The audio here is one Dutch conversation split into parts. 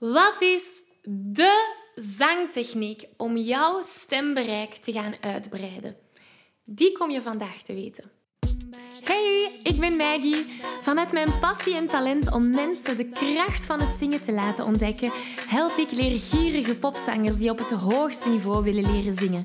Wat is de zangtechniek om jouw stembereik te gaan uitbreiden? Die kom je vandaag te weten. Hey, ik ben Maggie. Vanuit mijn passie en talent om mensen de kracht van het zingen te laten ontdekken, help ik leergierige popzangers die op het hoogste niveau willen leren zingen.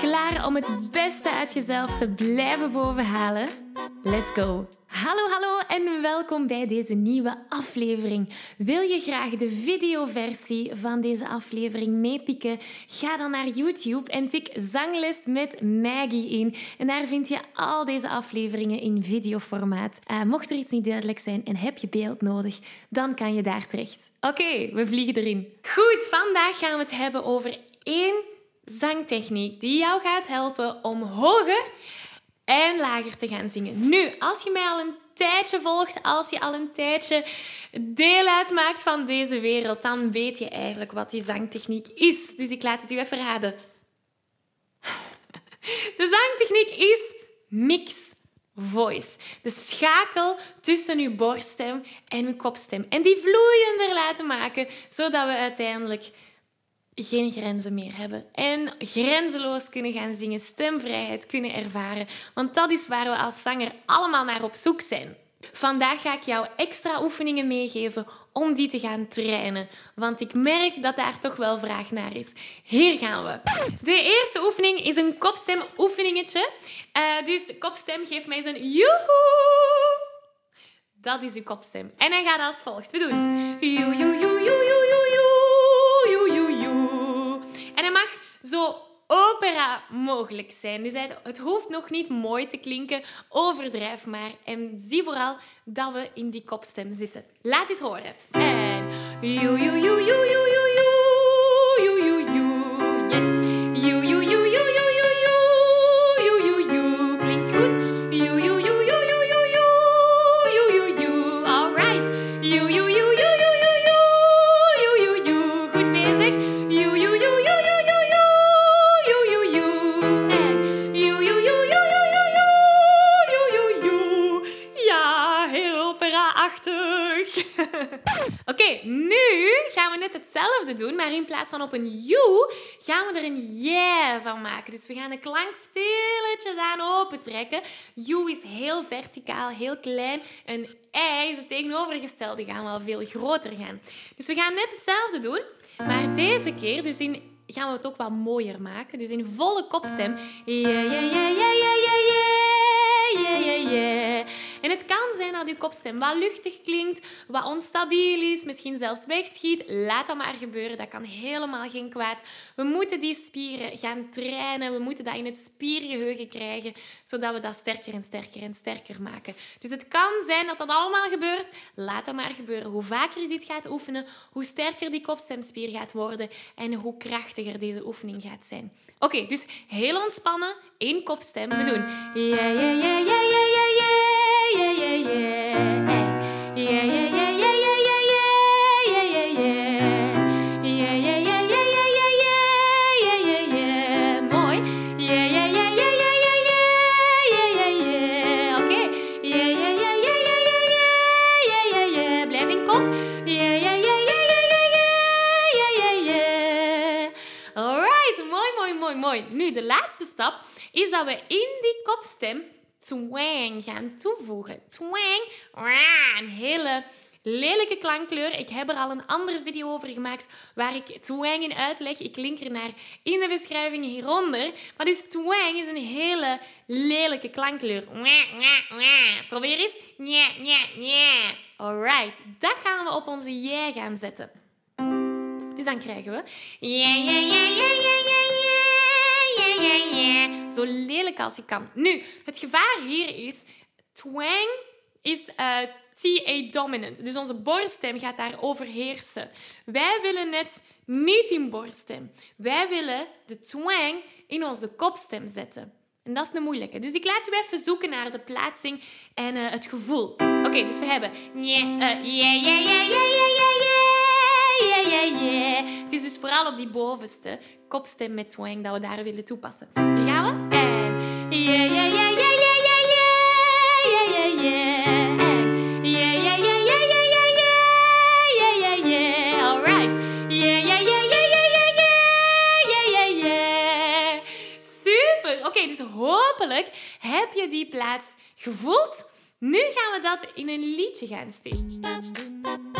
Klaar om het beste uit jezelf te blijven bovenhalen? Let's go! Hallo, hallo en welkom bij deze nieuwe aflevering. Wil je graag de videoversie van deze aflevering meepikken? Ga dan naar YouTube en tik Zangles met Maggie in. En daar vind je al deze afleveringen in videoformaat. Uh, mocht er iets niet duidelijk zijn en heb je beeld nodig, dan kan je daar terecht. Oké, we vliegen erin. Goed, vandaag gaan we het hebben over één zangtechniek die jou gaat helpen om hoger en lager te gaan zingen. Nu, als je mij al een tijdje volgt, als je al een tijdje deel uitmaakt van deze wereld, dan weet je eigenlijk wat die zangtechniek is. Dus ik laat het u even raden. De zangtechniek is mix voice. De schakel tussen uw borststem en uw kopstem. En die vloeiender laten maken, zodat we uiteindelijk geen grenzen meer hebben. En grenzeloos kunnen gaan zingen, stemvrijheid kunnen ervaren. Want dat is waar we als zanger allemaal naar op zoek zijn. Vandaag ga ik jou extra oefeningen meegeven om die te gaan trainen. Want ik merk dat daar toch wel vraag naar is. Hier gaan we. De eerste oefening is een kopstem oefeningetje. Uh, dus kopstem geeft mij zijn joehoe. Dat is uw kopstem. En hij gaat als volgt. We doen joe, joe, joe, zo opera mogelijk zijn. Dus het hoeft nog niet mooi te klinken, overdrijf maar. En zie vooral dat we in die kopstem zitten. Laat eens horen. En... Joe, joe, joe, joe. hetzelfde doen, maar in plaats van op een you gaan we er een yeah van maken. Dus we gaan de klank stilletjes aan opentrekken. You is heel verticaal, heel klein. Een I is het tegenovergestelde, gaan we al veel groter gaan. Dus we gaan net hetzelfde doen, maar deze keer dus in gaan we het ook wat mooier maken. Dus in volle kopstem. Yeah, yeah, yeah, yeah, yeah, yeah, yeah, yeah, yeah. En het kan dat je kopstem wat luchtig klinkt, wat onstabiel is, misschien zelfs wegschiet. Laat dat maar gebeuren. Dat kan helemaal geen kwaad. We moeten die spieren gaan trainen. We moeten dat in het spiergeheugen krijgen, zodat we dat sterker en sterker en sterker maken. Dus het kan zijn dat dat allemaal gebeurt. Laat dat maar gebeuren. Hoe vaker je dit gaat oefenen, hoe sterker die kopstemspier gaat worden en hoe krachtiger deze oefening gaat zijn. Oké, dus heel ontspannen, één kopstem. We doen ja, ja, ja, ja, ja, ja, yeah, yeah. mooi. Nu, de laatste stap is dat we in die kopstem twang gaan toevoegen. Twang, een hele lelijke klankkleur. Ik heb er al een andere video over gemaakt waar ik twang in uitleg. Ik link er naar in de beschrijving hieronder. Maar dus twang is een hele lelijke klankkleur. Probeer eens. Alright, dat gaan we op onze jij gaan zetten. Dus dan krijgen we zo lelijk als je kan. Nu, het gevaar hier is... Twang is uh, TA dominant. Dus onze borststem gaat daar overheersen. Wij willen het niet in borststem. Wij willen de twang in onze kopstem zetten. En dat is de moeilijke. Dus ik laat u even zoeken naar de plaatsing en uh, het gevoel. Oké, dus we hebben... Ja, Het is dus vooral op die bovenste kopstem met twang dat we daar willen toepassen. Hier gaan we. En... Ja, ja, ja, ja, ja, ja, ja, ja, ja. Super. Oké, dus hopelijk heb je die plaats gevoeld. Nu gaan we dat in een liedje gaan steken.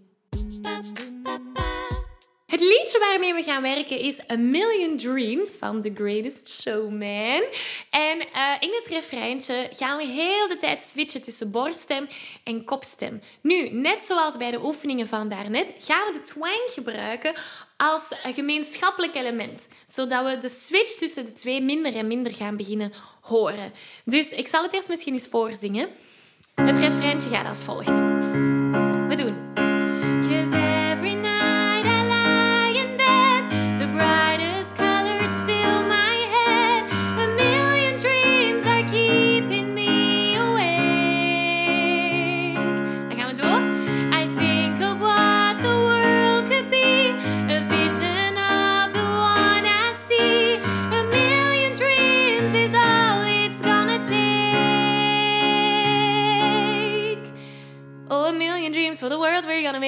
Het liedje waarmee we gaan werken is A Million Dreams van The Greatest Showman. En uh, in het refreintje gaan we heel de tijd switchen tussen borststem en kopstem. Nu, net zoals bij de oefeningen van daarnet, gaan we de twang gebruiken als een gemeenschappelijk element, zodat we de switch tussen de twee minder en minder gaan beginnen horen. Dus ik zal het eerst misschien eens voorzingen. Het refreintje gaat als volgt.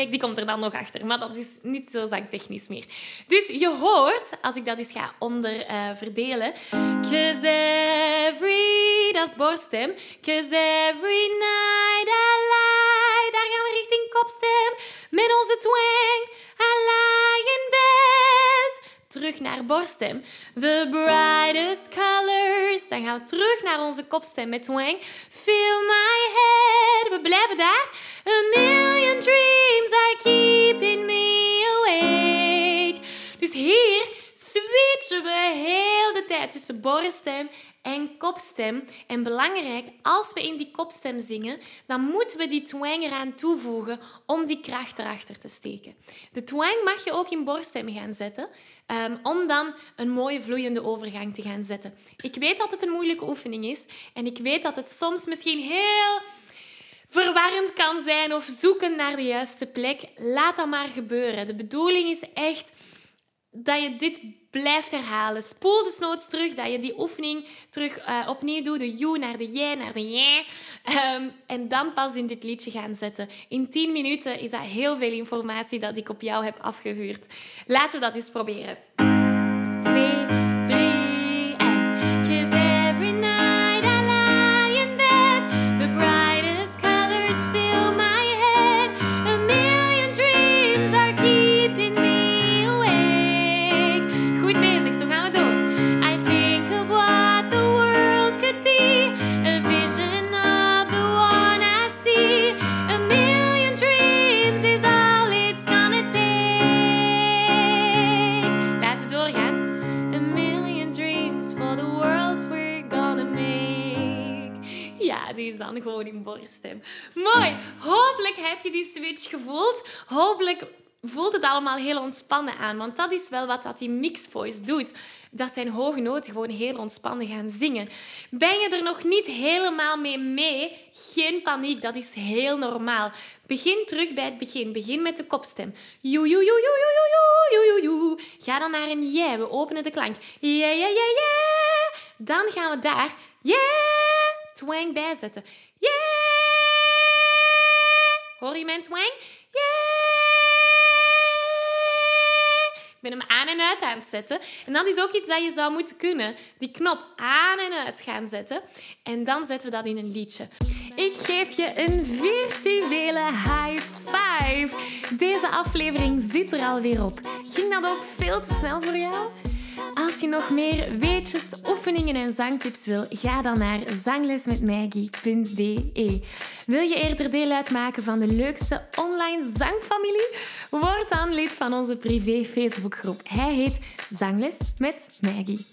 Die komt er dan nog achter. Maar dat is niet zo zangtechnisch meer. Dus je hoort, als ik dat eens ga onder uh, verdelen. Cause every, dat is borststem. Cause every night I lie. Daar gaan we richting kopstem. Met onze twang. I lie in bed. Terug naar borststem. The brightest colors. Dan gaan we terug naar onze kopstem met twang. Fill my head. We blijven daar. A million dreams tussen borststem en kopstem. En belangrijk, als we in die kopstem zingen, dan moeten we die twang eraan toevoegen om die kracht erachter te steken. De twang mag je ook in borststem gaan zetten, um, om dan een mooie vloeiende overgang te gaan zetten. Ik weet dat het een moeilijke oefening is en ik weet dat het soms misschien heel verwarrend kan zijn of zoeken naar de juiste plek, laat dat maar gebeuren. De bedoeling is echt dat je dit blijft herhalen. Spoel desnoods terug, dat je die oefening terug uh, opnieuw doet. De you naar de jij, naar de jij. Um, en dan pas in dit liedje gaan zetten. In 10 minuten is dat heel veel informatie dat ik op jou heb afgevuurd. Laten we dat eens proberen. Dan gewoon in borststem. Mooi. Hopelijk heb je die switch gevoeld. Hopelijk voelt het allemaal heel ontspannen aan. Want dat is wel wat dat die mixed voice doet. Dat zijn hoge noten gewoon heel ontspannen gaan zingen. Ben je er nog niet helemaal mee mee? Geen paniek, dat is heel normaal. Begin terug bij het begin. Begin met de kopstem. Joe, joe, joe, joe, joe, joe, joe, Ga dan naar een jij. We openen de klank. Ja, ja, ja, ja. Dan gaan we daar. Yeah twang bijzetten. Yeah! Hoor je mijn twang? Yeah! Ik ben hem aan en uit aan het zetten. En dat is ook iets dat je zou moeten kunnen. Die knop aan en uit gaan zetten. En dan zetten we dat in een liedje. Ik geef je een virtuele high five. Deze aflevering zit er alweer op. Ging dat ook veel te snel voor jou? Als je nog meer weetjes, en zangtips wil, ga dan naar zanglesmetmaggie.be. Wil je eerder deel uitmaken van de leukste online zangfamilie? Word dan lid van onze privé Facebookgroep. Hij heet Zangles met Maggie.